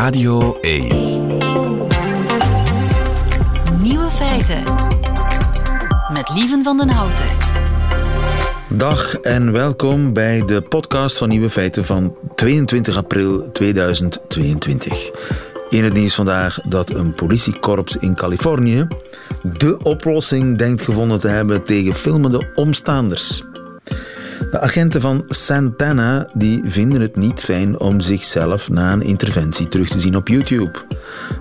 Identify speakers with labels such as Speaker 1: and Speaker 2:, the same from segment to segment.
Speaker 1: Radio 1.
Speaker 2: Nieuwe feiten. Met Lieven van den Houten.
Speaker 3: Dag en welkom bij de podcast van Nieuwe Feiten van 22 april 2022. In het nieuws vandaag dat een politiekorps in Californië de oplossing denkt gevonden te hebben tegen filmende omstaanders. De agenten van Santana die vinden het niet fijn om zichzelf na een interventie terug te zien op YouTube.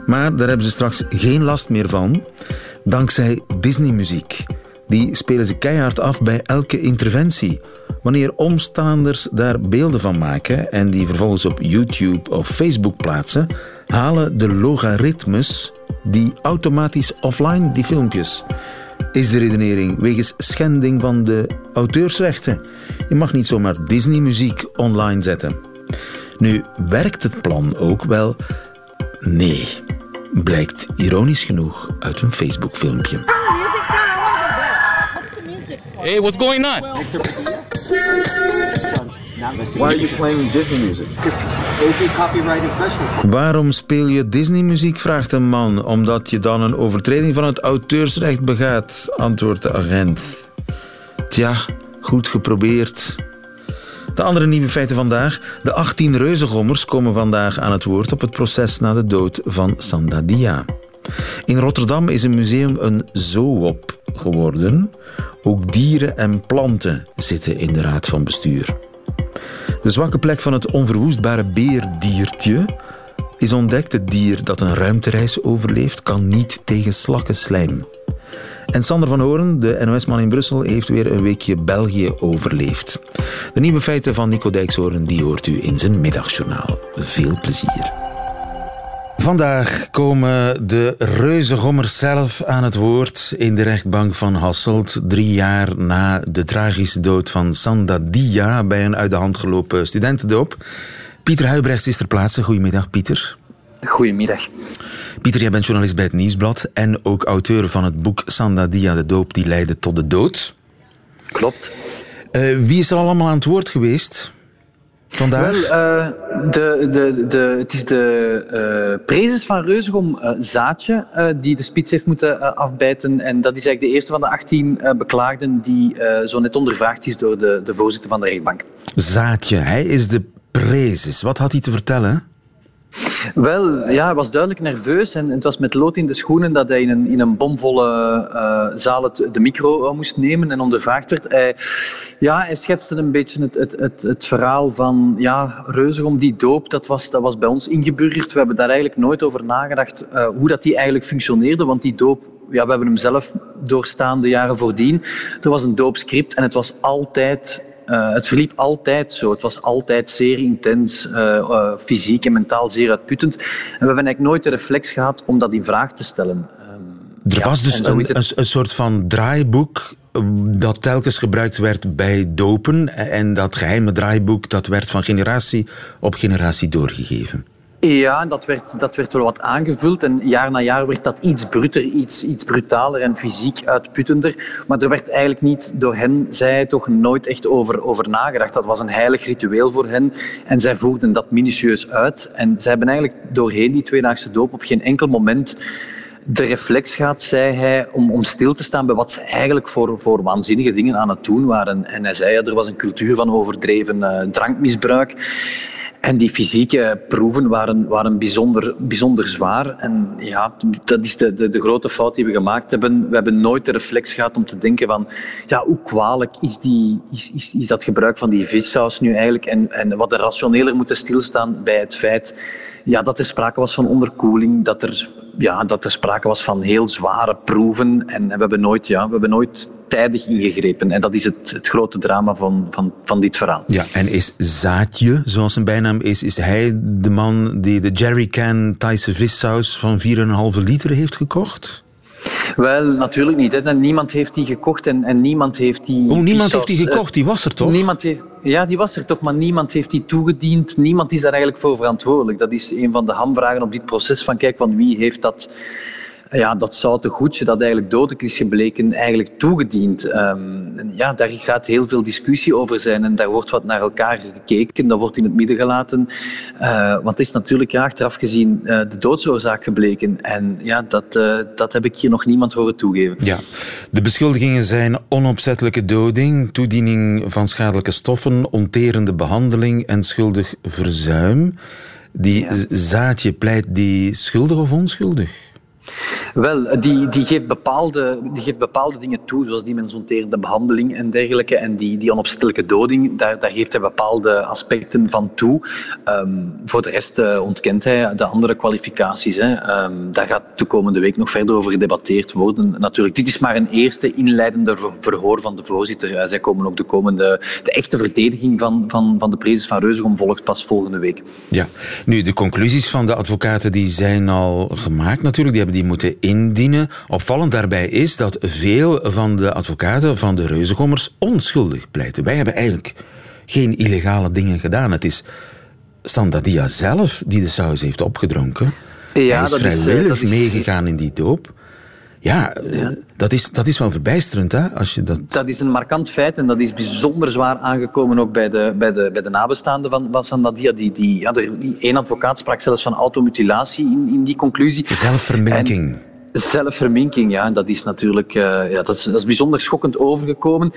Speaker 3: Maar daar hebben ze straks geen last meer van, dankzij Disney-muziek. Die spelen ze keihard af bij elke interventie. Wanneer omstaanders daar beelden van maken en die vervolgens op YouTube of Facebook plaatsen, halen de logaritmes die automatisch offline die filmpjes is de redenering wegens schending van de auteursrechten. Je mag niet zomaar Disney-muziek online zetten. Nu, werkt het plan ook wel? Nee, blijkt ironisch genoeg uit een Facebook-filmpje.
Speaker 4: Hey, what's going on?
Speaker 5: Why are you playing Disney music? It's
Speaker 6: copyright infringement.
Speaker 3: Waarom speel je Disney-muziek? vraagt een man. Omdat je dan een overtreding van het auteursrecht begaat, antwoordt de agent. Tja, goed geprobeerd. De andere nieuwe feiten vandaag. De 18 reuzengommers komen vandaag aan het woord op het proces na de dood van Sandadia. In Rotterdam is een museum een zoop geworden. Ook dieren en planten zitten in de raad van bestuur. De zwakke plek van het onverwoestbare beerdiertje is ontdekt. Het dier dat een ruimtereis overleeft, kan niet tegen slakkenslijm. En Sander van Horen, de NOS-man in Brussel, heeft weer een weekje België overleefd. De nieuwe feiten van Nico Dijkshoorn die hoort u in zijn middagjournaal. Veel plezier. Vandaag komen de reuzengommers zelf aan het woord in de rechtbank van Hasselt. Drie jaar na de tragische dood van Sanda Dia bij een uit de hand gelopen studentendoop. Pieter Huibrechts is ter plaatse. Goedemiddag, Pieter.
Speaker 7: Goedemiddag.
Speaker 3: Pieter, jij bent journalist bij het Nieuwsblad en ook auteur van het boek Sanda Dia, de doop die leidde tot de dood.
Speaker 7: Klopt.
Speaker 3: Uh, wie is er allemaal aan het woord geweest? Vandaag?
Speaker 7: Wel, uh, de, de, de, het is de uh, prezes van Reuzegom uh, Zaatje die de spits heeft moeten afbijten. En dat is eigenlijk de eerste van de 18 beklaagden die zo net ondervraagd is door de, de voorzitter van de rechtbank.
Speaker 3: Zaatje, hij is de prezes. Wat had hij te vertellen?
Speaker 7: Wel, ja, hij was duidelijk nerveus en het was met lood in de schoenen dat hij in een, in een bomvolle uh, zaal het, de micro moest nemen en ondervraagd werd. Hij, ja, hij schetste een beetje het, het, het, verhaal van ja, Reuzegom, die doop, dat was, dat was bij ons ingeburgerd. We hebben daar eigenlijk nooit over nagedacht uh, hoe dat die eigenlijk functioneerde, want die doop ja, we hebben hem zelf doorstaan de jaren voordien. Er was een doopscript en het was altijd uh, het verliep altijd zo. Het was altijd zeer intens, uh, uh, fysiek en mentaal zeer uitputtend. En we hebben eigenlijk nooit de reflex gehad om dat in vraag te stellen.
Speaker 3: Er ja, was dus een, een, een, soort van draaiboek dat telkens gebruikt werd bij dopen. En dat geheime draaiboek dat werd van generatie op generatie doorgegeven.
Speaker 7: Ja, dat werd, dat werd wel wat aangevuld en jaar na jaar werd dat iets bruter, iets, iets brutaler en fysiek uitputtender. Maar er werd eigenlijk niet door hen, zij toch nooit echt over, over nagedacht. Dat was een heilig ritueel voor hen en zij voerden dat minutieus uit. En zij hebben eigenlijk doorheen die tweedaagse doop op geen enkel moment de reflex gehad, zei hij, om, om stil te staan bij wat ze eigenlijk voor, voor waanzinnige dingen aan het doen waren. En hij zei, ja, er was een cultuur van overdreven uh, drankmisbruik. En die fysieke proeven waren, waren bijzonder, bijzonder zwaar. En ja, dat is de, de, de, grote fout die we gemaakt hebben. We hebben nooit de reflex gehad om te denken van, ja, hoe kwalijk is, die, is, is, is dat gebruik van die vissaus nu eigenlijk? En, en wat er rationeler moeten stilstaan bij het feit ja, dat er sprake was van onderkoeling, dat er, ja, dat er sprake was van heel zware proeven. En we hebben nooit, ja, we hebben nooit tijdig ingegrepen. En dat is het, het grote drama van, van, van dit verhaal.
Speaker 3: Ja, en is Zaatje, zoals zijn bijnaam is, is hij de man die de jerrycan Thaise vissaus van 4,5 liter heeft gekocht?
Speaker 7: Wel, natuurlijk niet. Hè. Niemand heeft die gekocht en, en niemand heeft die...
Speaker 3: Oh, niemand heeft die gekocht? Die was er toch?
Speaker 7: Niemand heeft, ja, die was er toch, maar niemand heeft die toegediend. Niemand is daar eigenlijk voor verantwoordelijk. Dat is een van de hamvragen op dit proces van kijk, van wie heeft dat ja, dat zoute goedje dat eigenlijk dodelijk is gebleken, eigenlijk toegediend. Um, ja, daar gaat heel veel discussie over zijn en daar wordt wat naar elkaar gekeken, dat wordt in het midden gelaten. Uh, want het is natuurlijk ja, achteraf gezien uh, de doodsoorzaak gebleken. En ja, dat, uh, dat heb ik hier nog niemand horen toegeven.
Speaker 3: Ja, de beschuldigingen zijn onopzettelijke doding, toediening van schadelijke stoffen, onterende behandeling en schuldig verzuim. Die ja. zaadje pleit die schuldig of onschuldig?
Speaker 7: Wel, die, die, geeft bepaalde, die geeft bepaalde dingen toe, zoals die mensonterende behandeling en dergelijke. En die, die onopzettelijke doding, daar, daar geeft hij bepaalde aspecten van toe. Um, voor de rest uh, ontkent hij de andere kwalificaties. Hè. Um, daar gaat de komende week nog verder over gedebatteerd worden. Natuurlijk, dit is maar een eerste inleidende verhoor van de voorzitter. Zij komen ook de komende... De echte verdediging van, van, van de prezes van Reuzegom volgt pas volgende week.
Speaker 3: Ja, nu, de conclusies van de advocaten die zijn al gemaakt natuurlijk. Die hebben die moeten indienen. Opvallend daarbij is dat veel van de advocaten van de reuzengommers onschuldig pleiten. Wij hebben eigenlijk geen illegale dingen gedaan. Het is Sandadia zelf die de saus heeft opgedronken. Ja, Hij is dat vrijwillig is, dat is... meegegaan in die doop. Ja, ja, Dat, is, dat is wel verbijsterend, hè? Als je dat...
Speaker 7: dat is een markant feit en dat is bijzonder zwaar aangekomen ook bij de, bij de, bij de nabestaanden van, van Sandadia. Die, die, ja, die, één advocaat sprak zelfs van automutilatie in, in die conclusie.
Speaker 3: Zelfverminking.
Speaker 7: En zelfverminking, ja. Dat is natuurlijk uh, ja, dat is, dat is bijzonder schokkend overgekomen.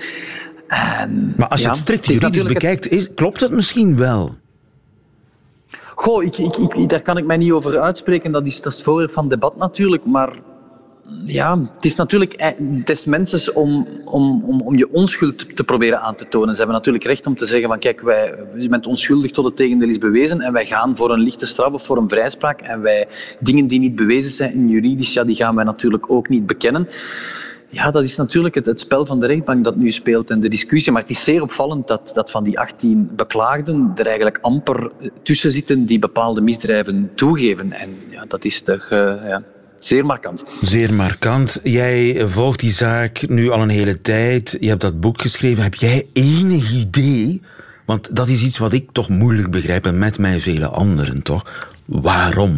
Speaker 3: En, maar als je ja, het strikt juridisch bekijkt, is, klopt het misschien wel?
Speaker 7: Goh, ik, ik, ik, daar kan ik mij niet over uitspreken. Dat is, dat is het voorwerp van debat natuurlijk. Maar ja, het is natuurlijk eh, des mensen om, om, om, om je onschuld te proberen aan te tonen. Ze hebben natuurlijk recht om te zeggen van kijk, wij, je bent onschuldig tot het tegendeel is bewezen en wij gaan voor een lichte straf of voor een vrijspraak en wij dingen die niet bewezen zijn juridisch, ja, die gaan wij natuurlijk ook niet bekennen. Ja, dat is natuurlijk het, het, spel van de rechtbank dat nu speelt en de discussie. Maar het is zeer opvallend dat, dat van die 18 beklaagden er eigenlijk amper tussen zitten die bepaalde misdrijven toegeven. En ja, dat is toch... Uh, ja, Zeer markant.
Speaker 3: Zeer markant. Jij volgt die zaak nu al een hele tijd. Je hebt dat boek geschreven. Heb jij enig idee? Want dat is iets wat ik toch moeilijk begrijp en met mij vele anderen toch. Waarom?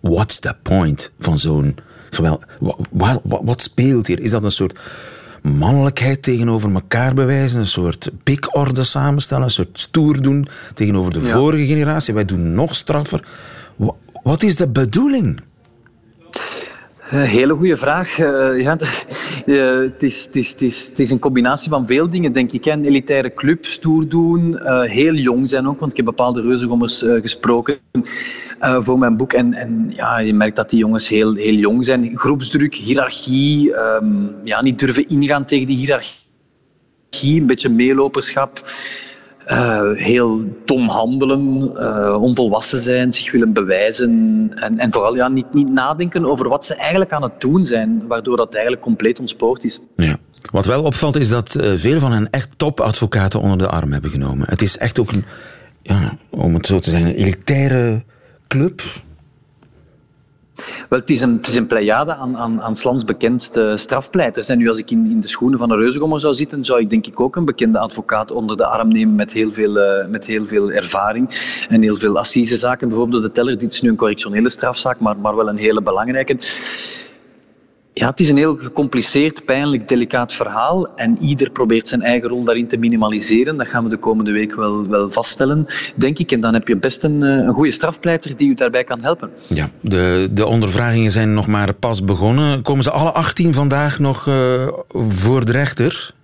Speaker 3: What's the point van zo'n geweld? Wat, wat, wat speelt hier? Is dat een soort mannelijkheid tegenover elkaar bewijzen, een soort pikorde samenstellen, een soort stoer doen tegenover de vorige generatie. Wij doen nog straffer. Wat is de bedoeling?
Speaker 7: Eh, hele goede vraag. Uh, ja, uh, het, is, is, is een combinatie van veel dingen, denk ik. Een elitaire club, stoer doen, heel jong zijn ook, want ik heb bepaalde reuzengommers gesproken voor mijn boek. En, en ja, je merkt dat die jongens heel, heel jong zijn. Groepsdruk, hiërarchie, um, ja, niet durven ingaan tegen die hiërarchie, een beetje meeloperschap. Uh, heel dom handelen, uh, onvolwassen zijn, zich willen bewijzen en, en vooral ja, niet, niet nadenken over wat ze eigenlijk aan het doen zijn, waardoor dat eigenlijk compleet ontspoord is.
Speaker 3: Ja. Wat wel opvalt is dat uh, veel van hen echt topadvocaten onder de arm hebben genomen. Het is echt ook een, ja, om het zo te zeggen, een elitaire club
Speaker 7: wel, het is een, het is een pleiade aan, aan, aan Slans bekendste strafpleiters. En nu als ik in, in de schoenen van een reuzegommer zou zitten, zou ik denk ik ook een bekende advocaat onder de arm nemen met heel veel, uh, met heel veel ervaring en heel veel assisezaken. Bijvoorbeeld de teller, dit is nu een correctionele strafzaak, maar, maar wel een hele belangrijke. Ja, het is een heel gecompliceerd, pijnlijk, delicaat verhaal. En ieder probeert zijn eigen rol daarin te minimaliseren. Dat gaan we de komende week wel, wel vaststellen, denk ik. En dan heb je best een, eh, een goede strafpleiter die u daarbij kan helpen.
Speaker 3: Ja, de, de ondervragingen zijn nog maar pas begonnen. Komen ze alle 18 vandaag nog uh, voor de rechter?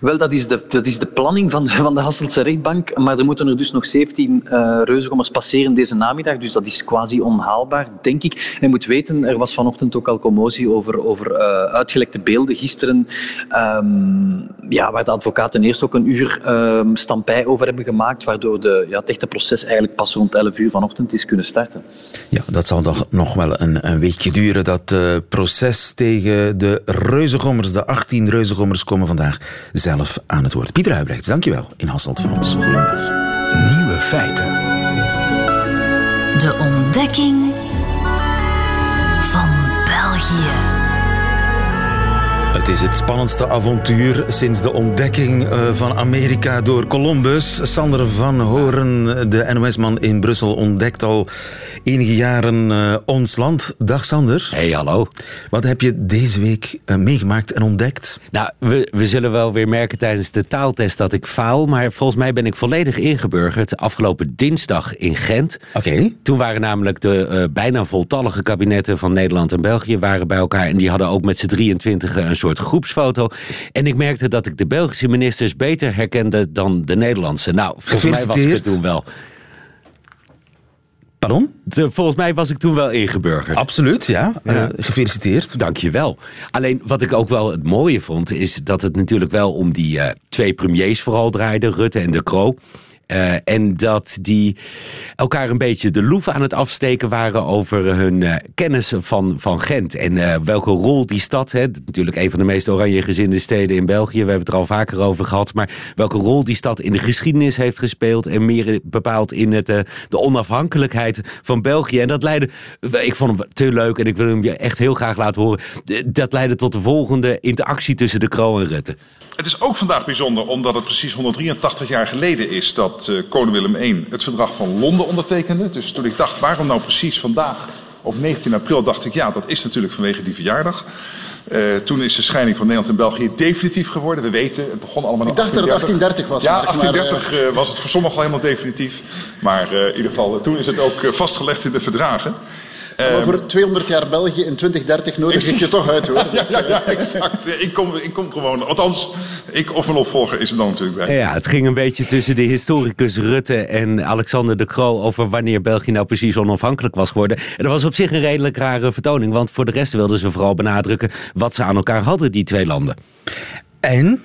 Speaker 7: Wel, dat is de, is de planning van, van de Hasseltse rechtbank. Maar er moeten er dus nog 17 uh, eh, reuzengommers passeren deze namiddag. Dus dat is quasi onhaalbaar, denk ik. En je moet weten, er was vanochtend ook al commotie over, over uh, uitgelekte beelden gisteren. Um, ja, waar de advocaten eerst ook een uur um, stampij over hebben gemaakt. Waardoor de, ja, het echte proces eigenlijk pas rond 11 uur vanochtend is kunnen starten.
Speaker 3: Ja, dat zal nog wel een, een weekje duren. Dat uh, proces tegen de reuzengommers, de 18 reuzengommers, komen vandaag zelf aan het woord. Pieter Huibrechts, dankjewel in Hasselt voor ons. Goedemiddag.
Speaker 2: Nieuwe feiten. De ontdekking van België.
Speaker 3: Het is het spannendste avontuur sinds de ontdekking eh, van Amerika door Columbus. Sander van Horen, de NOS-man in Brussel, ontdekt al enige jaren uh, ons land. Dag Sander.
Speaker 1: Hey, hallo.
Speaker 3: Wat heb je deze week uh, meegemaakt en ontdekt?
Speaker 1: Nou, we, we zullen wel weer merken tijdens de taaltest dat ik faal. Maar volgens mij ben ik volledig ingeburgerd afgelopen dinsdag in Gent.
Speaker 3: Oké. Okay.
Speaker 1: Toen waren namelijk de bijna voltallige kabinetten van Nederland en België waren bij elkaar. En die hadden ook met z'n 23 een soort groepsfoto. En ik merkte dat ik de Belgische ministers beter herkende dan de Nederlandse. Nou, volgens mij was ik het toen wel.
Speaker 3: Pardon?
Speaker 1: De, volgens mij was ik toen wel ingeburgerd.
Speaker 3: Absoluut, ja. Uh, gefeliciteerd.
Speaker 1: Dank je wel. Alleen wat ik ook wel het mooie vond... is dat het natuurlijk wel om die uh, twee premiers vooral draaide. Rutte en De Croo. Uh, en dat die elkaar een beetje de loef aan het afsteken waren over hun uh, kennis van, van Gent. En welke rol die stad, hè, natuurlijk een van de meest oranje gezinde steden in België, we hebben het er al vaker over gehad, maar welke rol die stad in de geschiedenis heeft gespeeld en meer bepaald in het, de onafhankelijkheid van België. En dat leidde, ik vond hem te leuk en ik wil hem je echt heel graag laten horen, dat leidde tot de volgende interactie tussen de Kroo en Rutte.
Speaker 8: Het is ook vandaag bijzonder omdat het precies 183 jaar geleden is dat uh, koning Willem I het verdrag van Londen ondertekende. Dus toen ik dacht, waarom nou precies vandaag op 19 april, dacht ik, ja, dat is natuurlijk vanwege die verjaardag. Uh, toen is de scheiding van Nederland en België definitief geworden. We weten, het begon allemaal in
Speaker 6: Ik dacht dat het 1830 was.
Speaker 8: Ja, 1830 maar, uh, was het voor sommigen al helemaal definitief. Maar uh, in ieder geval, toen is het ook vastgelegd in de verdragen.
Speaker 6: Maar voor 200 jaar België in 2030 nodig ik je toch uit hoor.
Speaker 8: ja, ja, ja, exact. Ik kom, ik kom gewoon. Althans, ik of mijn opvolger is er dan natuurlijk bij.
Speaker 1: Ja, het ging een beetje tussen de historicus Rutte en Alexander de Croo over wanneer België nou precies onafhankelijk was geworden. En dat was op zich een redelijk rare vertoning, want voor de rest wilden ze vooral benadrukken wat ze aan elkaar hadden, die twee landen.
Speaker 3: En?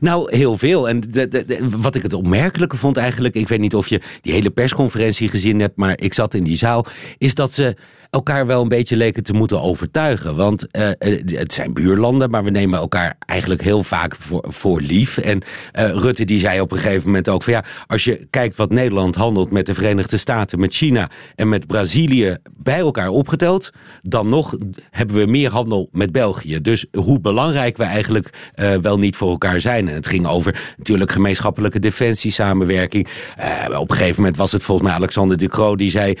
Speaker 1: Nou, heel veel. En de, de, wat ik het opmerkelijke vond eigenlijk... ik weet niet of je die hele persconferentie gezien hebt... maar ik zat in die zaal... is dat ze elkaar wel een beetje leken te moeten overtuigen. Want uh, het zijn buurlanden, maar we nemen elkaar eigenlijk heel vaak voor, voor lief. En uh, Rutte die zei op een gegeven moment ook van ja, als je kijkt wat Nederland handelt met de Verenigde Staten, met China en met Brazilië bij elkaar opgeteld, dan nog hebben we meer handel met België. Dus hoe belangrijk we eigenlijk wel niet voor elkaar zijn. En het ging over natuurlijk gemeenschappelijke defensiesamenwerking. op een gegeven moment was het volgens mij Alexander de Croo die zei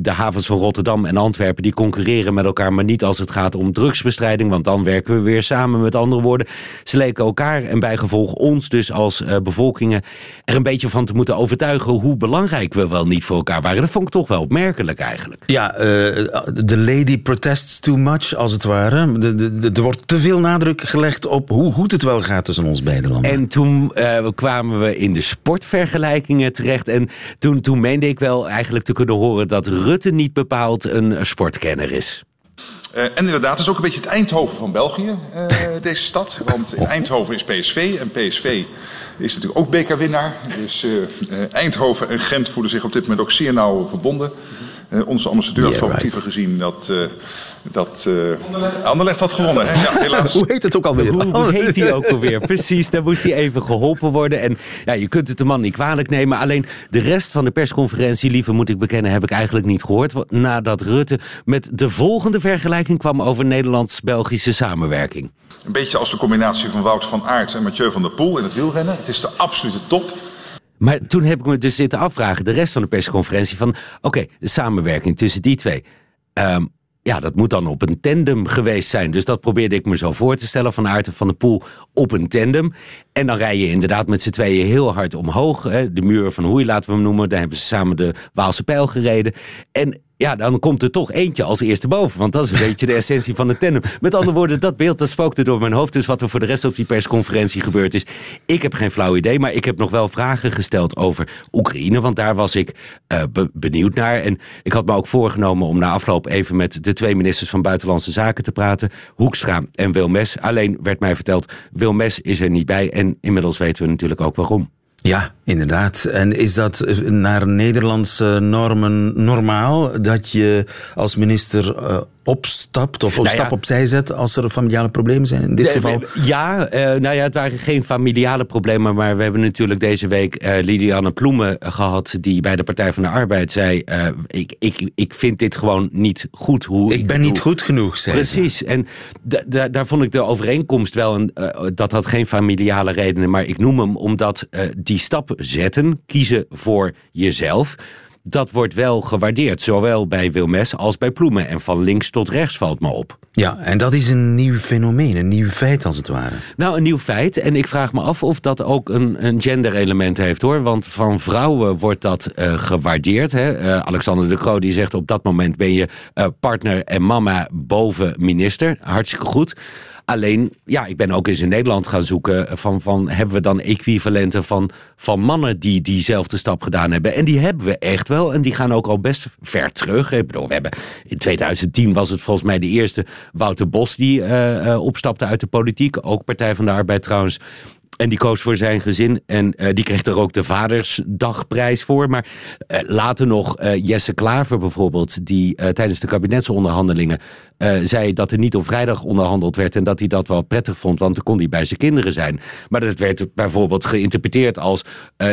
Speaker 1: de havens van Rotterdam en Antwerpen Antwerpen die concurreren met elkaar, maar niet als het gaat om drugsbestrijding, want dan werken we weer samen. Met andere woorden, ze leken elkaar en bijgevolg ons dus als uh, bevolkingen er een beetje van te moeten overtuigen hoe belangrijk we wel niet voor elkaar waren. Dat vond ik toch wel opmerkelijk eigenlijk.
Speaker 3: Ja, de uh, lady protests too much, als het ware. De, de, de, er wordt te veel nadruk gelegd op hoe goed het wel gaat tussen ons beide landen.
Speaker 1: En toen uh, kwamen we in de sportvergelijkingen terecht. En toen, toen meende ik wel eigenlijk te kunnen horen dat Rutte niet bepaald een sportkenner is.
Speaker 8: Uh, en inderdaad, het is ook een beetje het Eindhoven van België, uh, deze stad. Want in Eindhoven is PSV en PSV is natuurlijk ook bekerwinnaar. Dus uh, Eindhoven en Gent voelen zich op dit moment ook zeer nauw verbonden. Onze ambassadeur had yeah, right. gezien dat dat uh, Anderlecht had gewonnen. Hè? Ja, helaas.
Speaker 3: hoe heet het ook alweer?
Speaker 1: Hoe, hoe heet hij ook alweer? Precies, daar moest hij even geholpen worden. En ja, je kunt het de man niet kwalijk nemen. Alleen de rest van de persconferentie, lieve moet ik bekennen, heb ik eigenlijk niet gehoord. Nadat Rutte met de volgende vergelijking kwam over Nederlands-Belgische samenwerking.
Speaker 8: Een beetje als de combinatie van Wout van Aert en Mathieu van der Poel in het wielrennen. Het is de absolute top.
Speaker 1: Maar toen heb ik me dus zitten afvragen, de rest van de persconferentie, van oké, de samenwerking tussen die twee. Um, ja, dat moet dan op een tandem geweest zijn. Dus dat probeerde ik me zo voor te stellen. Van Aert van de Poel op een tandem. En dan rij je inderdaad met z'n tweeën heel hard omhoog. Hè. De muur van Hoei laten we hem noemen. Daar hebben ze samen de Waalse pijl gereden. En ja, dan komt er toch eentje als eerste boven. Want dat is een beetje de essentie van de tandem. Met andere woorden, dat beeld dat spookte door mijn hoofd. Dus wat er voor de rest op die persconferentie gebeurd is. Ik heb geen flauw idee, maar ik heb nog wel vragen gesteld over Oekraïne. Want daar was ik uh, be benieuwd naar. En ik had me ook voorgenomen om na afloop even met de twee ministers van Buitenlandse Zaken te praten. Hoekstra en Wilmes. Alleen werd mij verteld, Wilmes is er niet bij. En inmiddels weten we natuurlijk ook waarom.
Speaker 3: Ja, inderdaad. En is dat naar Nederlandse normen normaal dat je als minister uh, opstapt of een
Speaker 1: Nou ja.
Speaker 3: stap opzij zet als er familiale problemen zijn. In dit
Speaker 1: Nee,
Speaker 3: geval.
Speaker 1: Ja, eh, nou ja, het waren geen familiale problemen. Maar we hebben natuurlijk deze week eh Lidiane Ploemen gehad. Die bij de Partij van de Arbeid zei: eh, ik, ik, ik vind dit gewoon niet goed. Hoe
Speaker 3: Ik ben niet
Speaker 1: doe."
Speaker 3: goed genoeg, zei ze.
Speaker 1: Precies. En da- da- daar vond ik de overeenkomst wel. Een, dat had geen familiale redenen. Maar ik noem hem omdat die stap zetten, kiezen voor jezelf. Dat wordt wel gewaardeerd. Zowel bij Wilmes als bij Ploemen. En van links tot rechts valt me op.
Speaker 3: Ja, en dat is een nieuw fenomeen, een nieuw feit als het ware.
Speaker 1: Nou, een nieuw feit. En ik vraag me af of dat ook een, een genderelement heeft hoor. Want van vrouwen wordt dat eh, gewaardeerd. Hè? Eh, Alexander de Croo die zegt op dat moment ben je eh, partner en mama boven minister. Hartstikke goed. Alleen, ja, ik ben ook eens in Nederland gaan zoeken van, van hebben we dan equivalenten van, van mannen die diezelfde stap gedaan hebben. En die hebben we echt wel. En die gaan ook al best ver terug. Ik bedoel, we hebben in 2010 was het volgens mij de eerste Wouter Bos die eh, eh, opstapte uit de politiek. Ook Partij van de Arbeid trouwens. En die koos voor zijn gezin. En eh, die kreeg er ook de Vadersdagprijs voor. Maar eh, later nog eh, Jesse Klaver bijvoorbeeld. Die tijdens de kabinetsonderhandelingen zei dat er niet op vrijdag onderhandeld werd. En dat hij dat wel prettig vond. Want dan kon hij bij zijn kinderen zijn. Maar dat werd bijvoorbeeld geïnterpreteerd als...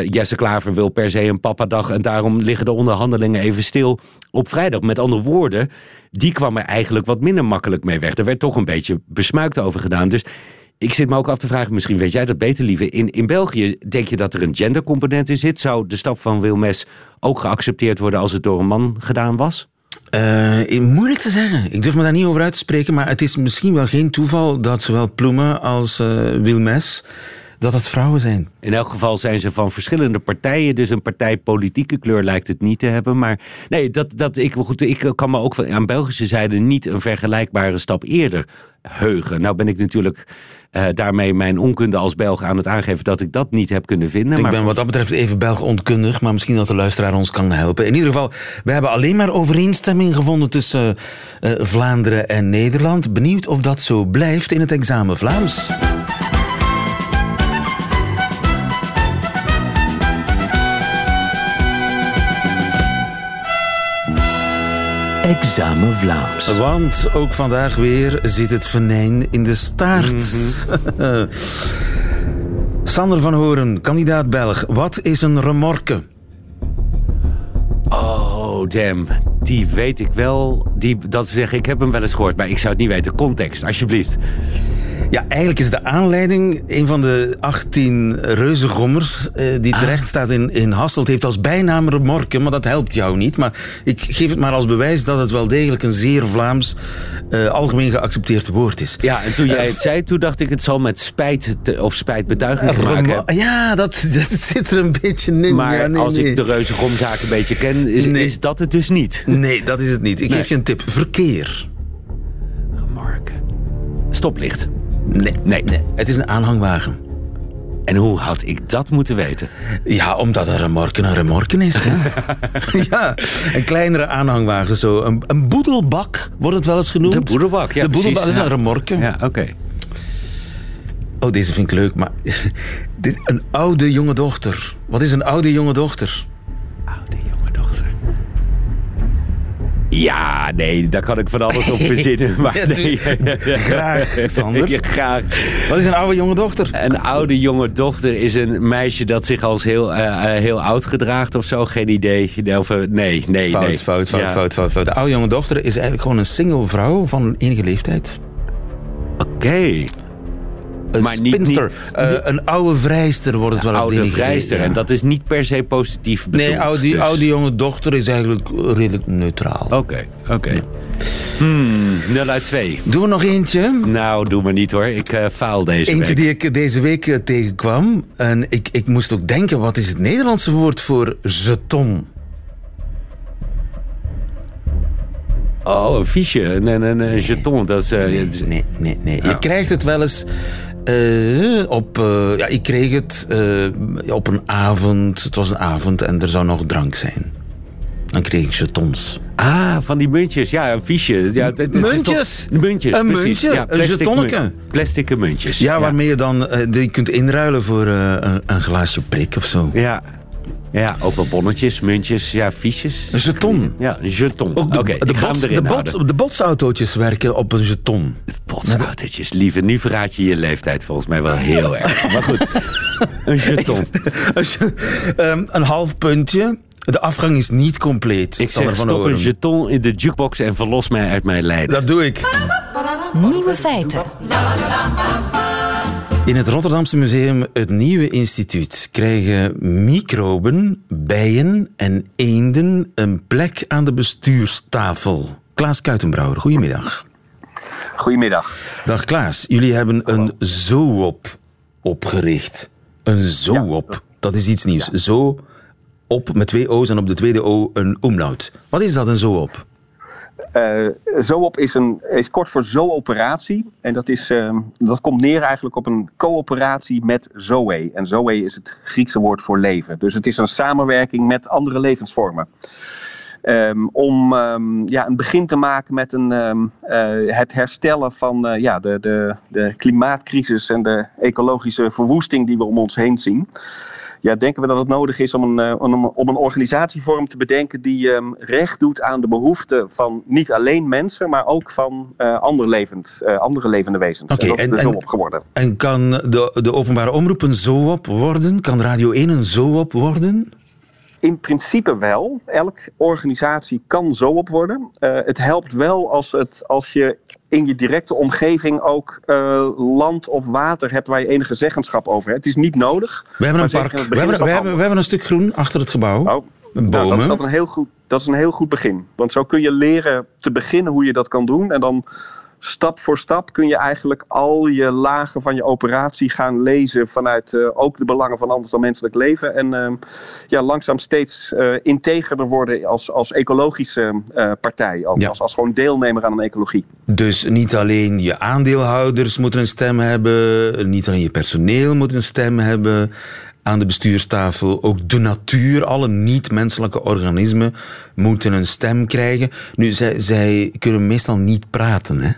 Speaker 1: Jesse Klaver wil per se een papadag. En daarom liggen de onderhandelingen even stil op vrijdag. Met andere woorden, die kwam er eigenlijk wat minder makkelijk mee weg. Er werd toch een beetje besmuikt over gedaan. Dus ik zit me ook af te vragen, misschien weet jij dat beter, lieve. In, in België denk je dat er een gendercomponent in zit? Zou de stap van Wilmes ook geaccepteerd worden als het door een man gedaan was?
Speaker 3: Eh, moeilijk te zeggen. Ik durf me daar niet over uit te spreken, maar het is misschien wel geen toeval dat zowel Ploemen als eh Wilmes dat het vrouwen zijn.
Speaker 1: In elk geval zijn ze van verschillende partijen. Dus een partijpolitieke kleur lijkt het niet te hebben. Maar nee, dat, dat, ik, goed, ik kan me ook van- aan Belgische zijde niet een vergelijkbare stap eerder heugen. Nou ben ik natuurlijk eh, daarmee mijn onkunde als Belg aan het aangeven dat ik dat niet heb kunnen vinden.
Speaker 3: Ik
Speaker 1: maar
Speaker 3: ben wat dat betreft even Belg onkundig, maar misschien dat de luisteraar ons kan helpen. In ieder geval, we hebben alleen maar overeenstemming gevonden tussen eh, Vlaanderen en Nederland. Benieuwd of dat zo blijft in het examen Vlaams.
Speaker 1: Examen Vlaams.
Speaker 3: Want ook vandaag weer zit het venijn in de staart. Sander van Horen, kandidaat Belg. Wat is een remorke?
Speaker 1: Oh, damn. Die weet ik wel. Die, dat zeg ik, ik heb hem wel eens gehoord, maar ik zou het niet weten. Context, alsjeblieft.
Speaker 3: Ja, eigenlijk is de aanleiding een van de 18 reuzengommers eh, die terecht staat in, in Hasselt. heeft als bijnaam remorke, maar dat helpt jou niet. Maar ik geef het maar als bewijs dat het wel degelijk een zeer Vlaams, eh, algemeen geaccepteerd woord is.
Speaker 1: Ja, en toen jij het zei, toen dacht ik het zal met spijt te- of spijtbetuiging te maken hebben.
Speaker 3: ja, dat, dat zit er een beetje in.
Speaker 1: Maar
Speaker 3: ja, nee,
Speaker 1: als
Speaker 3: nee.
Speaker 1: ik de reuzengomzaak een beetje ken, is,
Speaker 3: Nee.
Speaker 1: is dat het dus niet.
Speaker 3: Nee, dat is het niet. Ik geef je een tip. Verkeer.
Speaker 1: Mark. Stoplicht.
Speaker 3: Nee.
Speaker 1: Nee.
Speaker 3: Het is een aanhangwagen.
Speaker 1: En hoe had ik dat moeten weten?
Speaker 3: Ja, omdat een remorke een remorke is. Ja, een kleinere aanhangwagen zo. Een, een boedelbak wordt het wel eens genoemd.
Speaker 1: De boedelbak, ja
Speaker 3: De boedelbak
Speaker 1: precies.
Speaker 3: is een
Speaker 1: Ja.
Speaker 3: remorke.
Speaker 1: Ja, oké.
Speaker 3: Oh, deze vind ik leuk, maar... dit, een oude jonge dochter. Wat is een oude jonge dochter?
Speaker 1: Oude jonge. Ja, nee, daar kan ik van alles op verzinnen. Maar nee.
Speaker 3: Graag, Sander.
Speaker 1: Ja, graag.
Speaker 3: Wat is een oude jonge dochter?
Speaker 1: Een oude jonge dochter is een meisje dat zich als heel, eh, eh, heel oud gedraagt of zo. Geen idee. Of, eh, nee, nee,
Speaker 3: Fout,
Speaker 1: nee.
Speaker 3: fout, fout,
Speaker 1: Ja.
Speaker 3: fout, fout, fout. De oude jonge dochter is eigenlijk gewoon een single vrouw van enige leeftijd.
Speaker 1: Oké.
Speaker 3: Een
Speaker 1: Maar niet-
Speaker 3: spinster.
Speaker 1: niet-
Speaker 3: Eh, een oude vrijster wordt het wel eens
Speaker 1: Oude vrijster.
Speaker 3: ja.
Speaker 1: En dat is niet per se positief bedoeld.
Speaker 3: Nee, oude,
Speaker 1: dus.
Speaker 3: oude jonge dochter is eigenlijk redelijk neutraal.
Speaker 1: Oké, oké. Hmm, 0 uit 2.
Speaker 3: Doen we nog eentje?
Speaker 1: Nou, doe maar niet hoor. Ik eh, faal deze
Speaker 3: Eentje
Speaker 1: week.
Speaker 3: die ik deze week eh, tegenkwam. En ik, ik moest ook denken, wat is het Nederlandse woord voor jeton?
Speaker 1: Oh, een fiche. Een, een, een, een jeton. Dat is...
Speaker 3: Nee, nee, nee. nee. Je krijgt het wel eens eh, op... eh, ja, ik kreeg het eh, op een avond. Het was een avond en er zou nog drank zijn. Dan kreeg ik jetons.
Speaker 1: Ah, van die muntjes. Ja, een fiche. Ja, het- het is
Speaker 3: Muntjes?
Speaker 1: muntjes,
Speaker 3: Een
Speaker 1: precies.
Speaker 3: muntje?
Speaker 1: Ja,
Speaker 3: Een
Speaker 1: plastic mun- Plastic muntjes.
Speaker 3: Ja, waarmee je dan die kunt inruilen voor een, een glaasje prik of zo.
Speaker 1: Ja. Ja, ook wel bonnetjes, muntjes, ja, fiches.
Speaker 3: Een jeton.
Speaker 1: Ja, een jeton.
Speaker 3: Ook de,
Speaker 1: Oké,
Speaker 3: de, bots,
Speaker 1: hem
Speaker 3: de, bots,
Speaker 1: houden.
Speaker 3: de botsautootjes werken op een jeton.
Speaker 1: Botsautootjes, lieve. Nu verraad je je leeftijd volgens mij wel heel erg. Maar goed, een jeton.
Speaker 3: Ehm, een half puntje. De afgang is niet compleet.
Speaker 1: Ik
Speaker 3: zal
Speaker 1: zeg
Speaker 3: ervan
Speaker 1: stop een jeton in de jukebox en verlos mij uit mijn lijden.
Speaker 3: Dat doe ik.
Speaker 2: Nieuwe feiten.
Speaker 3: In het Rotterdamse Museum, het Nieuwe Instituut, krijgen microben, bijen en eenden een plek aan de bestuurstafel. Klaas Kuitenbrouwer, goedemiddag.
Speaker 9: Goedemiddag.
Speaker 3: Dag Klaas, jullie hebben een zoop opgericht. Een zoop, dat is iets nieuws. Zo op met twee O's en op de tweede O een omlaut. Wat is dat, een zoop?
Speaker 9: Eh Zoop is, een, is kort voor zooperatie. En dat, is, ehm, dat komt neer eigenlijk op een coöperatie met Zoe. En Zoe is het Griekse woord voor leven. Dus het is een samenwerking met andere levensvormen. Ehm, om ehm, ja, een begin te maken met een, eh, het herstellen van eh, ja, de, de, de klimaatcrisis en de ecologische verwoesting die we om ons heen zien. Ja, denken we dat het nodig is om een, eh, om, om een organisatievorm te bedenken die ehm, recht doet aan de behoeften van niet alleen mensen, maar ook van eh, ander levend, eh, andere levende wezens.
Speaker 3: Oké,
Speaker 9: en
Speaker 3: en- en-
Speaker 9: zo op geworden.
Speaker 3: En kan de, de openbare omroep een zoop worden? Kan Radio 1 een zoop worden?
Speaker 9: In principe wel. Elk organisatie kan zo op worden. Het helpt wel als, het, als je in je directe omgeving ook eh, land of water hebt waar je enige zeggenschap over hebt. Het is niet nodig.
Speaker 3: We hebben een park. We hebben, we, hebben, we hebben een stuk groen achter het gebouw.
Speaker 9: Oh, Nou, dat, is
Speaker 3: Bomen.
Speaker 9: dat, een heel goed, dat is een heel goed begin. Want zo kun je leren te beginnen hoe je dat kan doen. En dan stap voor stap kun je eigenlijk al je lagen van je operatie gaan lezen. Vanuit eh, ook de belangen van anders dan menselijk leven. En ehm, ja, langzaam steeds integerder worden als, als ecologische eh, partij. Ook,
Speaker 3: Ja.
Speaker 9: als, als gewoon deelnemer aan een ecologie.
Speaker 3: Dus niet alleen je aandeelhouders moeten een stem hebben, niet alleen je personeel moet een stem hebben aan de bestuurstafel, ook de natuur, alle niet-menselijke organismen moeten een stem krijgen. Nu, zij, zij kunnen meestal niet praten, hè?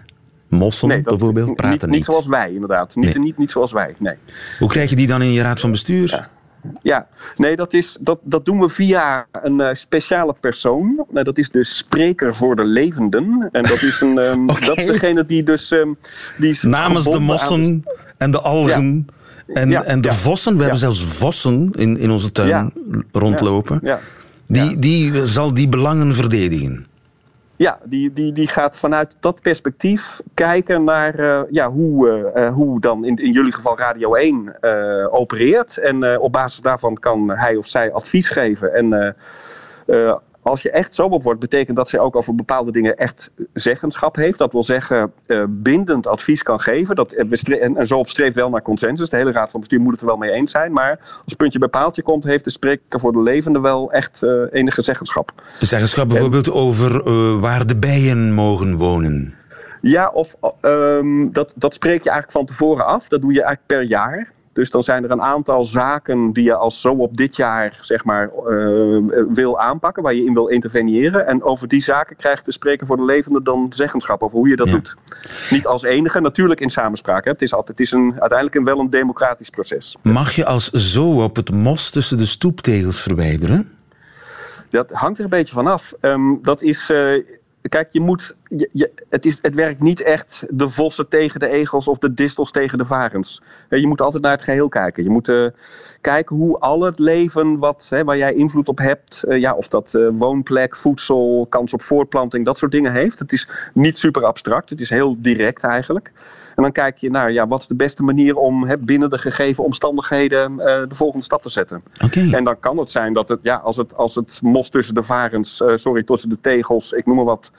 Speaker 3: Mossen
Speaker 9: Nee,
Speaker 3: bijvoorbeeld praten
Speaker 9: niet,
Speaker 3: niet.
Speaker 9: niet zoals wij inderdaad. Niet,
Speaker 3: Nee.
Speaker 9: niet, niet zoals wij, nee.
Speaker 3: Hoe krijg je die dan in je raad van bestuur?
Speaker 9: Ja, nee, dat, is, dat, dat doen we via een eh, speciale persoon. Nou, dat is de spreker voor de levenden. En dat is, een, ehm, dat is degene die dus... ehm, die is
Speaker 3: Namens de
Speaker 9: aan
Speaker 3: mossen en de algen en,
Speaker 9: Ja,
Speaker 3: en de
Speaker 9: ja,
Speaker 3: vossen. We
Speaker 9: ja.
Speaker 3: hebben zelfs vossen in, in onze tuin
Speaker 9: Ja.
Speaker 3: rondlopen.
Speaker 9: Ja,
Speaker 3: Die, die zal die belangen verdedigen.
Speaker 9: Ja die, die, die gaat vanuit dat perspectief kijken naar eh, ja, hoe, eh, eh, hoe dan in, in jullie geval Radio 1 eh, opereert. En op basis daarvan kan hij of zij advies geven. En als je echt zo op wordt, betekent dat zij ook over bepaalde dingen echt zeggenschap heeft. Dat wil zeggen, eh, bindend advies kan geven. Dat, eh, en, en zo op streeft wel naar consensus. De hele raad van bestuur moet het er wel mee eens zijn. Maar als puntje bij paaltje komt, heeft de spreker voor de levende wel echt eh, enige zeggenschap.
Speaker 3: Zeggenschap bijvoorbeeld over waar de bijen mogen wonen.
Speaker 9: Ja, of ehm, dat, dat spreek je eigenlijk van tevoren af. Dat doe je eigenlijk per jaar. Dus dan zijn er een aantal zaken die je als zo op dit jaar zeg maar, eh, wil aanpakken, waar je in wil interveneren. En over die zaken krijgt de spreker voor de levende dan zeggenschap over hoe je dat
Speaker 3: Ja.
Speaker 9: doet. Niet als enige, natuurlijk in samenspraak. Hè. Het is, altijd, het is een, uiteindelijk een, wel een democratisch proces.
Speaker 3: Mag je als zo op het mos tussen de stoeptegels verwijderen?
Speaker 9: Dat hangt er een beetje van af. Ehm, dat is. eh, kijk, je moet. Je, je- het, is, het werkt niet echt de vossen tegen de egels of de distels tegen de varens. Je moet altijd naar het geheel kijken. Je moet eh, kijken hoe al het leven wat, hè, waar jij invloed op hebt, eh, ja, of dat eh, woonplek, voedsel, kans op voortplanting, dat soort dingen heeft. Het is niet super abstract, het is heel direct eigenlijk. En dan kijk je naar ja, wat is de beste manier om hè, binnen de gegeven omstandigheden de volgende stap te zetten.
Speaker 3: Oké.
Speaker 9: En dan kan het zijn dat het, ja, als het, als het mos tussen de varens, sorry, tussen de tegels, ik noem maar wat,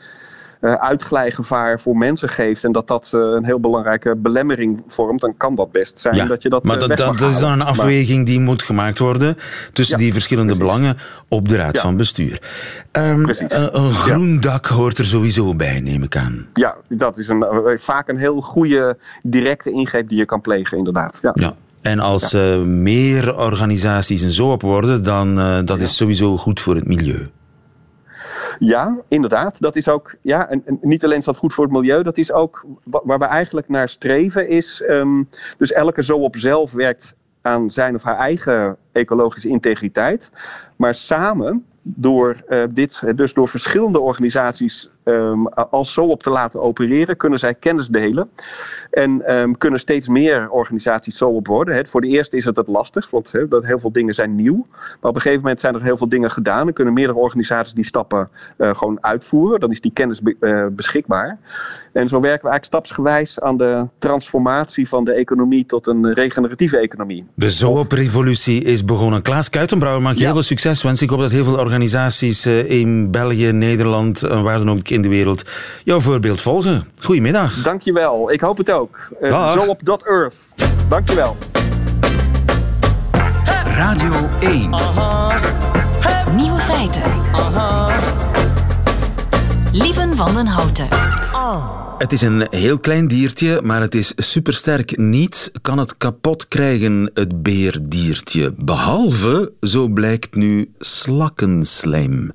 Speaker 9: uitglijgevaar voor mensen geeft. En dat dat eh, een heel belangrijke belemmering vormt, dan kan dat best zijn
Speaker 3: Ja,
Speaker 9: dat je dat.
Speaker 3: maar
Speaker 9: eh,
Speaker 3: dat, dat, is dan een.
Speaker 9: Maar-
Speaker 3: afweging die moet gemaakt worden tussen
Speaker 9: Ja,
Speaker 3: die verschillende
Speaker 9: precies.
Speaker 3: belangen op de raad
Speaker 9: Ja.
Speaker 3: van bestuur.
Speaker 9: Precies.
Speaker 3: een, groen dak hoort er sowieso bij, neem ik aan.
Speaker 9: ja, dat is een, eh, vaak een heel goede directe ingreep die je kan plegen, inderdaad. Ja.
Speaker 3: Ja. En als eh, meer organisaties een zo op worden, dan uh, dat is sowieso goed voor het milieu.
Speaker 9: Ja, inderdaad. Dat is ook, ja, en, niet alleen is dat goed voor het milieu, dat is ook waar we eigenlijk naar streven, is um, dus elke zo op zelf werkt aan zijn of haar eigen ecologische integriteit. Maar samen door uh, dit, dus door verschillende organisaties um, als zo op te laten opereren, kunnen zij kennis delen. En um, kunnen steeds meer organisaties zo op worden. He, voor de eerste is het het lastig, want he, dat heel veel dingen zijn nieuw. Maar op een gegeven moment zijn er heel veel dingen gedaan. En kunnen meerdere organisaties die stappen uh, gewoon uitvoeren. Dan is die kennis be uh, beschikbaar. En zo werken we eigenlijk stapsgewijs aan de transformatie van de economie tot een regeneratieve economie.
Speaker 3: De Zoop-revolutie is begonnen. Klaas Kuitenbrouwer, mag je ja. heel veel succes wensen. Ik hoop dat heel veel organisaties in België, Nederland en waar dan ook in de wereld jouw voorbeeld volgen. Goedemiddag.
Speaker 9: Dankjewel. Ik hoop het ook. Uh, zo op dot earth. Dankjewel.
Speaker 2: Radio 1. Nieuwe feiten. Lieven van den Houten.
Speaker 3: Het is een heel klein diertje, maar het is supersterk. Niets kan het kapot krijgen, het beerdiertje. Behalve, zo blijkt nu, slakkenslijm.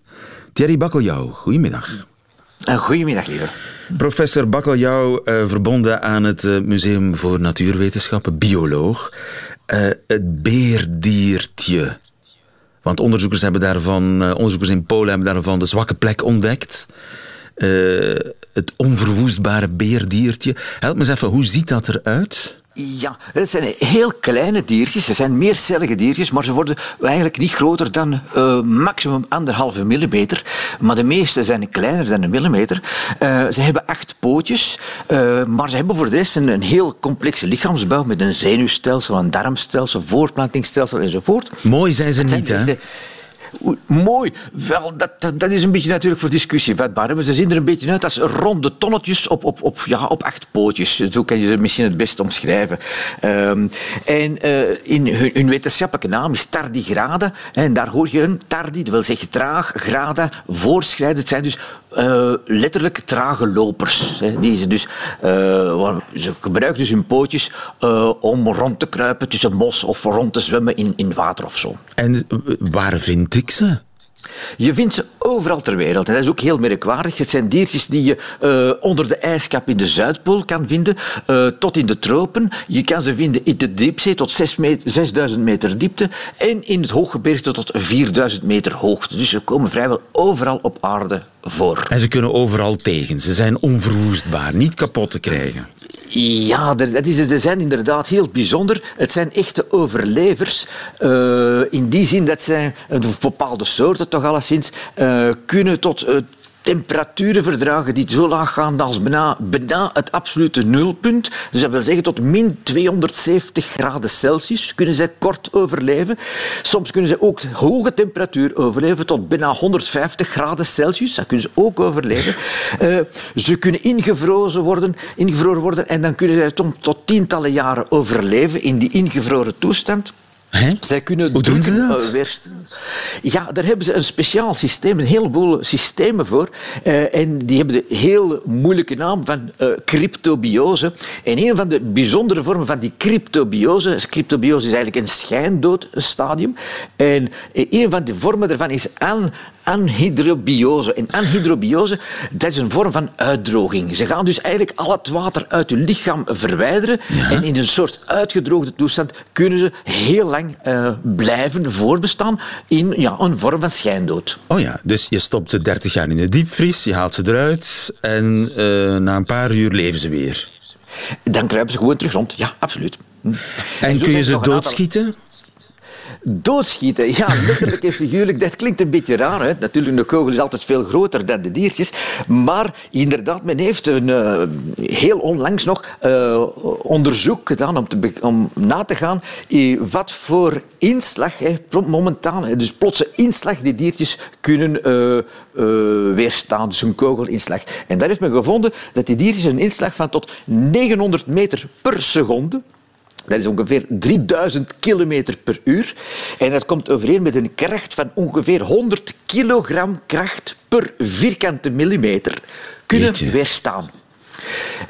Speaker 3: Thierry Bakkeljauw, goedemiddag.
Speaker 10: Goedemiddag, lieve.
Speaker 3: Professor Bakkeljauw, uh, verbonden aan het uh, Museum voor Natuurwetenschappen, bioloog. Uh, het beerdiertje. Want onderzoekers, hebben daarvan, onderzoekers in Polen hebben daarvan de zwakke plek ontdekt. het onverwoestbare beerdiertje. Help me eens even, hoe ziet dat eruit?
Speaker 10: Ja, het zijn heel kleine diertjes. Ze zijn meercellige diertjes, maar ze worden eigenlijk niet groter dan uh, maximum anderhalve millimeter. Maar de meeste zijn kleiner dan een millimeter. Uh, ze hebben acht pootjes, uh, maar ze hebben voor de rest een, een, heel complexe lichaamsbouw met een zenuwstelsel, een darmstelsel, voortplantingsstelsel enzovoort.
Speaker 3: Mooi zijn ze niet, hè?
Speaker 10: Mooi. Wel, dat, dat is een beetje natuurlijk voor discussie vatbaar. Maar ze zien er een beetje uit als ronde tonnetjes op, op, op, ja, op acht pootjes. Zo kan je ze misschien het best omschrijven. Um, en uh, in hun, wetenschappelijke naam is tardigrade. En daar hoor je een tardi, dat wil zeggen traag, grada, voorschrijden. Het zijn dus uh, letterlijk trage lopers. Hè, die ze, dus, uh, ze gebruiken dus hun pootjes om rond te kruipen tussen mos of rond te zwemmen in, in water of zo.
Speaker 3: En waar
Speaker 10: Je vindt ze overal ter wereld. En dat is ook heel merkwaardig. Het zijn diertjes die je uh, onder de ijskap in de Zuidpool kan vinden, uh, tot in de tropen. Je kan ze vinden in de diepzee tot 6 meter, 6000 meter diepte en in het hooggebergte tot 4000 meter hoogte. Dus ze komen vrijwel overal op aarde voor.
Speaker 3: En ze kunnen overal tegen. Ze zijn onverwoestbaar, niet kapot te krijgen.
Speaker 10: Ja, dat is, ze zijn inderdaad heel bijzonder. Het zijn echte overlevers. Uh, in die zin dat zij, bepaalde soorten toch alleszins, uh, kunnen tot uh, temperaturen verdragen die zo laag gaan als bijna, bijna het absolute nulpunt. Dus dat wil zeggen tot min 270 graden Celsius kunnen zij kort overleven. Soms kunnen ze ook hoge temperatuur overleven tot bijna 150 graden Celsius. Dat kunnen ze ook overleven. Uh, ze kunnen ingevroren worden, ingevroren worden en dan kunnen zij tot tientallen jaren overleven in die ingevroren toestand.
Speaker 3: He?
Speaker 10: Zij kunnen
Speaker 3: Hoe doen ze dat?
Speaker 10: Ja, daar hebben ze een speciaal systeem, een heleboel systemen voor. Uh, en die hebben de heel moeilijke naam van uh, cryptobiose. En een van de bijzondere vormen van die cryptobiose, cryptobiose is eigenlijk een schijndoodstadium. En een van de vormen daarvan is an, anhydrobiose. En anhydrobiose, dat is een vorm van uitdroging. Ze gaan dus eigenlijk al het water uit hun lichaam verwijderen. Ja. En in een soort uitgedroogde toestand kunnen ze heel lang uh, blijven voorbestaan in ja, een vorm van schijndood.
Speaker 3: Oh ja, dus je stopt ze 30 jaar in de diepvries, je haalt ze eruit en uh, na een paar uur leven ze weer.
Speaker 10: Dan kruipen ze gewoon terug rond. Ja, absoluut.
Speaker 3: En, en kun je ze doodschieten? Aantal...
Speaker 10: Doodschieten, ja, letterlijk en figuurlijk. Dat klinkt een beetje raar. Hè? Natuurlijk, de kogel is altijd veel groter dan de diertjes. Maar inderdaad, men heeft een, uh, heel onlangs nog uh, onderzoek gedaan om, te, om na te gaan wat voor inslag, hè, dus plotse inslag die diertjes kunnen uh, weerstaan. Dus een kogelinslag. En daar heeft men gevonden dat die diertjes een inslag van tot 900 meter per seconde dat is ongeveer 3000 kilometer per uur. En dat komt overeen met een kracht van ongeveer 100 kilogram kracht per vierkante millimeter. Kunnen Jeetje. weerstaan.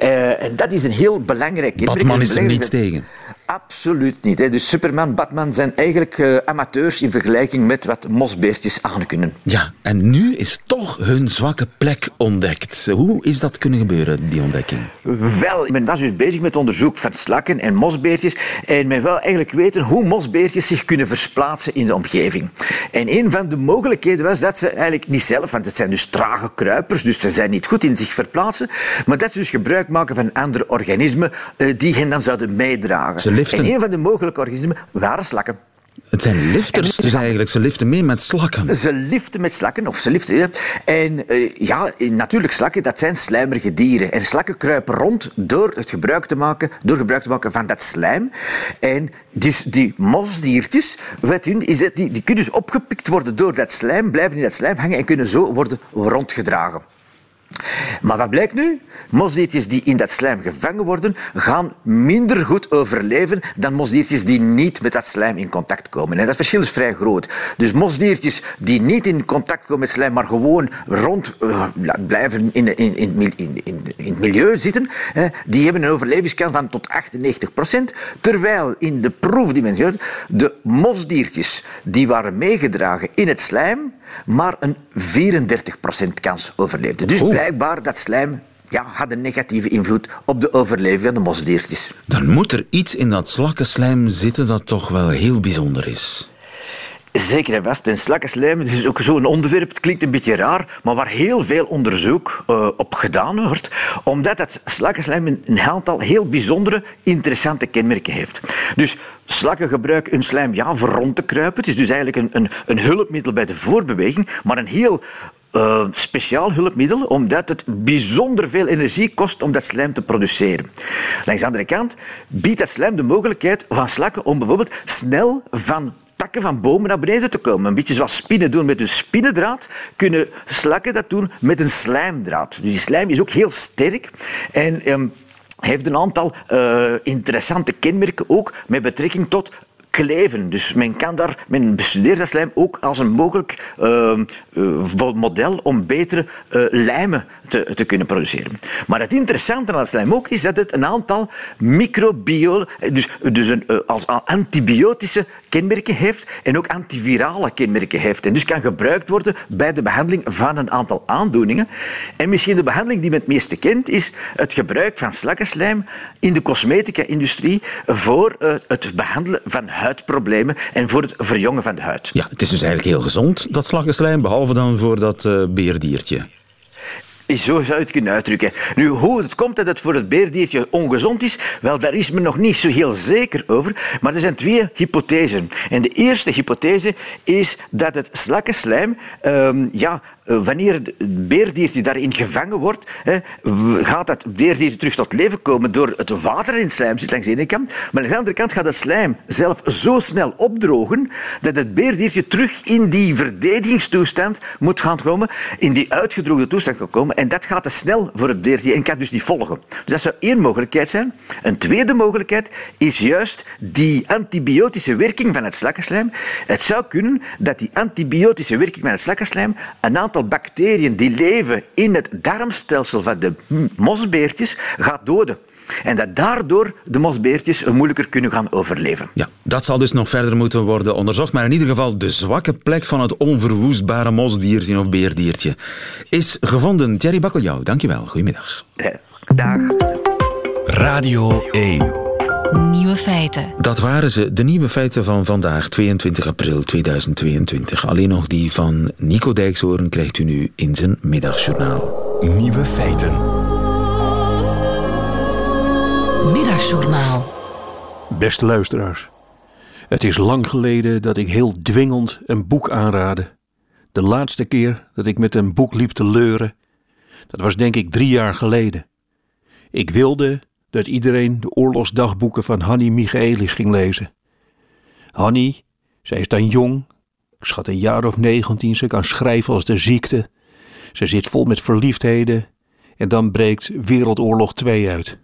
Speaker 10: Uh, en dat is een heel belangrijk...
Speaker 3: Batman is er niets tegen.
Speaker 10: Absoluut niet. Hè. Dus Superman, Batman zijn eigenlijk uh, amateurs in vergelijking met wat mosbeertjes aankunnen.
Speaker 3: Ja, en nu is toch hun zwakke plek ontdekt. Hoe is dat kunnen gebeuren, die ontdekking?
Speaker 10: Wel, men was dus bezig met onderzoek van slakken en mosbeertjes. En men wil eigenlijk weten hoe mosbeertjes zich kunnen versplaatsen in de omgeving. En een van de mogelijkheden was dat ze eigenlijk niet zelf, want het zijn dus trage kruipers, dus ze zijn niet goed in zich verplaatsen, maar dat ze dus gebruik maken van andere organismen uh, die hen dan zouden meedragen.
Speaker 3: Ze liften.
Speaker 10: En een van de mogelijke organismen waren slakken.
Speaker 3: Het zijn lifters dus eigenlijk. Ze liften mee met slakken.
Speaker 10: Ze liften met slakken, of ze liften... En uh, ja, natuurlijk, slakken, dat zijn slijmerige dieren. En slakken kruipen rond door het gebruik te maken, door gebruik te maken van dat slijm. En dus die mosdiertjes, hun, is dat die, die kunnen dus opgepikt worden door dat slijm, blijven in dat slijm hangen en kunnen zo worden rondgedragen. Maar wat blijkt nu? Mosdiertjes die in dat slijm gevangen worden, gaan minder goed overleven dan mosdiertjes die niet met dat slijm in contact komen. En dat verschil is vrij groot. Dus mosdiertjes die niet in contact komen met slijm, maar gewoon rond uh, blijven in, in, in, in, het milieu zitten, hè, die hebben een overlevingskans van tot 98 procent. Terwijl in de proef die men de mosdiertjes die waren meegedragen in het slijm, maar een 34% kans overleefde. Dus blijkbaar dat slijm ja, had een negatieve invloed op de overleving van de mosdiertjes.
Speaker 3: Dan moet er iets in dat slakkenslijm zitten dat toch wel heel bijzonder is.
Speaker 10: Zeker en vast. En slakkenslijm is ook zo'n onderwerp, het klinkt een beetje raar, maar waar heel veel onderzoek uh, op gedaan wordt, omdat het slakkenslijm een aantal heel bijzondere, interessante kenmerken heeft. Dus slakken gebruiken hun slijm ja, voor rond te kruipen. Het is dus eigenlijk een, een, een hulpmiddel bij de voorbeweging, maar een heel uh, speciaal hulpmiddel, omdat het bijzonder veel energie kost om dat slijm te produceren. Langs de andere kant biedt dat slijm de mogelijkheid van slakken om bijvoorbeeld snel van takken van bomen naar beneden te komen. Een beetje zoals spinnen doen met een spinnendraad, kunnen slakken dat doen met een slijmdraad. Dus die slijm is ook heel sterk en um, heeft een aantal uh, interessante kenmerken ook met betrekking tot Dus men kan daar, men bestudeert dat slijm ook als een mogelijk uh, model om betere uh, lijmen te, te, kunnen produceren. Maar het interessante aan het slijm ook is dat het een aantal microbio, dus, dus een, als antibiotische kenmerken heeft en ook antivirale kenmerken heeft. En dus kan gebruikt worden bij de behandeling van een aantal aandoeningen. En misschien de behandeling die men het meeste kent is het gebruik van slakkenslijm in de cosmetica-industrie voor het behandelen van huidproblemen en voor het verjongen van de huid.
Speaker 3: Ja, het is dus eigenlijk heel gezond, dat slaggenslijm, behalve dan voor dat uh, beerdiertje.
Speaker 10: Zo zou je het kunnen uitdrukken. Nu, hoe het komt dat het voor het beerdiertje ongezond is, wel, daar is men nog niet zo heel zeker over. Maar er zijn twee hypothesen. En de eerste hypothese is dat het slakkenslijm um, ja, wanneer het beerdiertje daarin gevangen wordt, gaat dat beerdiertje terug tot leven komen door het water in het slijm zit langs de ene kant. Maar langs de andere kant gaat het slijm zelf zo snel opdrogen dat het beerdiertje terug in die verdedigingstoestand moet gaan komen, in die uitgedroogde toestand gaat komen. En dat gaat te snel voor het beerdiertje en kan dus niet volgen. Dus dat zou één mogelijkheid zijn. Een tweede mogelijkheid is juist die antibiotische werking van het slakkenslijm. Het zou kunnen dat die antibiotische werking van het slakkenslijm een aantal bacteriën die leven in het darmstelsel van de mosbeertjes gaat doden. En dat daardoor de mosbeertjes moeilijker kunnen gaan overleven.
Speaker 3: Ja, dat zal dus nog verder moeten worden onderzocht. Maar in ieder geval, de zwakke plek van het onverwoestbare mosdiertje of beerdiertje is gevonden. Thierry Bakkeljauw, dankjewel. Goedemiddag.
Speaker 10: Eh, dag.
Speaker 2: Radio 1. Nieuwe feiten.
Speaker 3: Dat waren ze, de nieuwe feiten van vandaag, 22 april 2022. Alleen nog die van Nico Dijkshoorn krijgt u nu in zijn middagjournaal.
Speaker 2: Nieuwe feiten. Middagjournaal.
Speaker 11: Beste luisteraars. Het is lang geleden dat ik heel dwingend een boek aanraadde. De laatste keer dat ik met een boek liep te leuren, dat was denk ik drie jaar geleden. Ik wilde dat iedereen de oorlogsdagboeken van Hanni Michaelis ging lezen. Hanni, zij is dan jong, ik schat een jaar of negentien, ze kan schrijven als de ziekte. Ze zit vol met verliefdheden en dan breekt Wereldoorlog 2 uit.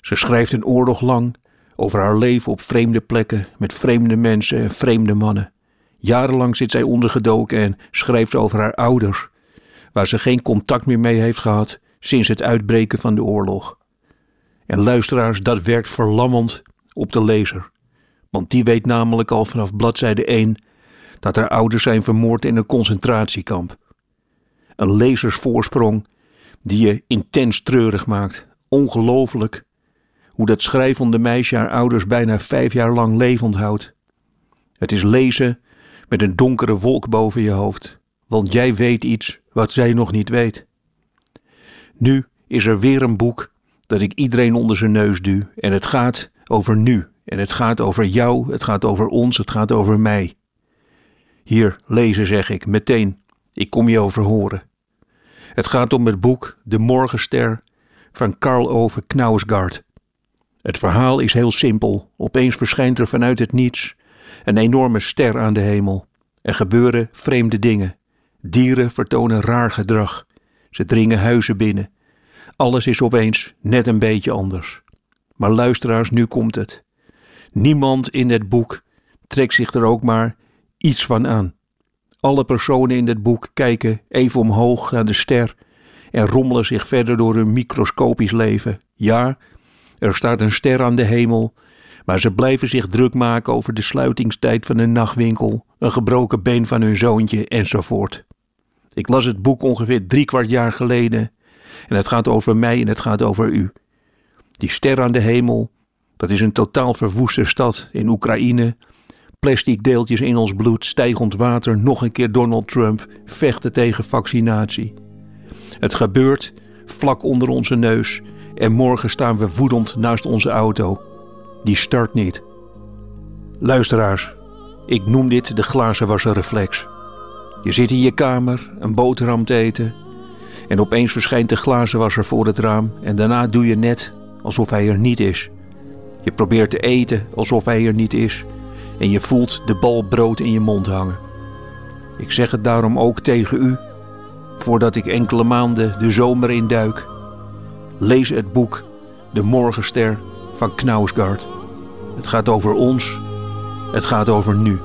Speaker 11: Ze schrijft een oorlog lang over haar leven op vreemde plekken met vreemde mensen en vreemde mannen. Jarenlang zit zij ondergedoken en schrijft over haar ouders, waar ze geen contact meer mee heeft gehad sinds het uitbreken van de oorlog. En luisteraars, dat werkt verlammend op de lezer. Want die weet namelijk al vanaf bladzijde 1 dat haar ouders zijn vermoord in een concentratiekamp. Een lezersvoorsprong die je intens treurig maakt. Ongelooflijk hoe dat schrijvende meisje haar ouders bijna vijf jaar lang levend houdt. Het is lezen met een donkere wolk boven je hoofd, want jij weet iets wat zij nog niet weet. Nu is er weer een boek dat ik iedereen onder zijn neus duw en het gaat over nu en het gaat over jou, het gaat over ons, het gaat over mij. Hier, lezen zeg ik, meteen, ik kom je over horen. Het gaat om het boek De Morgenster van Karl Ove Knausgaard. Het verhaal is heel simpel. Opeens verschijnt er vanuit het niets een enorme ster aan de hemel. Er gebeuren vreemde dingen. Dieren vertonen raar gedrag. Ze dringen huizen binnen. Alles is opeens net een beetje anders. Maar luisteraars, nu komt het. Niemand in het boek trekt zich er ook maar iets van aan. Alle personen in het boek kijken even omhoog naar de ster en rommelen zich verder door hun microscopisch leven. Ja, er staat een ster aan de hemel, maar ze blijven zich druk maken over de sluitingstijd van een nachtwinkel, een gebroken been van hun zoontje enzovoort. Ik las het boek ongeveer drie kwart jaar geleden en het gaat over mij en het gaat over u. Die ster aan de hemel, dat is een totaal verwoeste stad in Oekraïne. Plastic deeltjes in ons bloed, stijgend water, nog een keer Donald Trump, vechten tegen vaccinatie. Het gebeurt vlak onder onze neus en morgen staan we woedend naast onze auto. Die start niet. Luisteraars, ik noem dit de glazenwasserreflex. Je zit in je kamer, een boterham te eten en opeens verschijnt de glazenwasser voor het raam en daarna doe je net alsof hij er niet is. Je probeert te eten alsof hij er niet is en je voelt de bal brood in je mond hangen. Ik zeg het daarom ook tegen u, voordat ik enkele maanden de zomer induik. Lees het boek De Morgenster van Knausgaard. Het gaat over ons, het gaat over nu.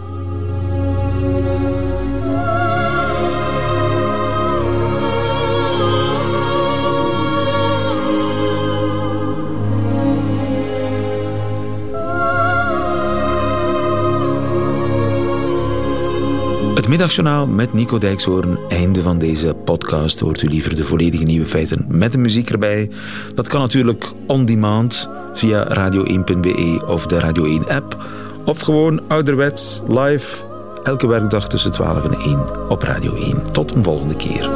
Speaker 3: Het middagjournaal met Nico Dijkshoorn. Einde van deze podcast. Hoort u liever de volledige nieuwe feiten met de muziek erbij? Dat kan natuurlijk on demand via radio1.be of de Radio 1 app. Of gewoon ouderwets live elke werkdag tussen 12 en 1 op Radio 1. Tot een volgende keer.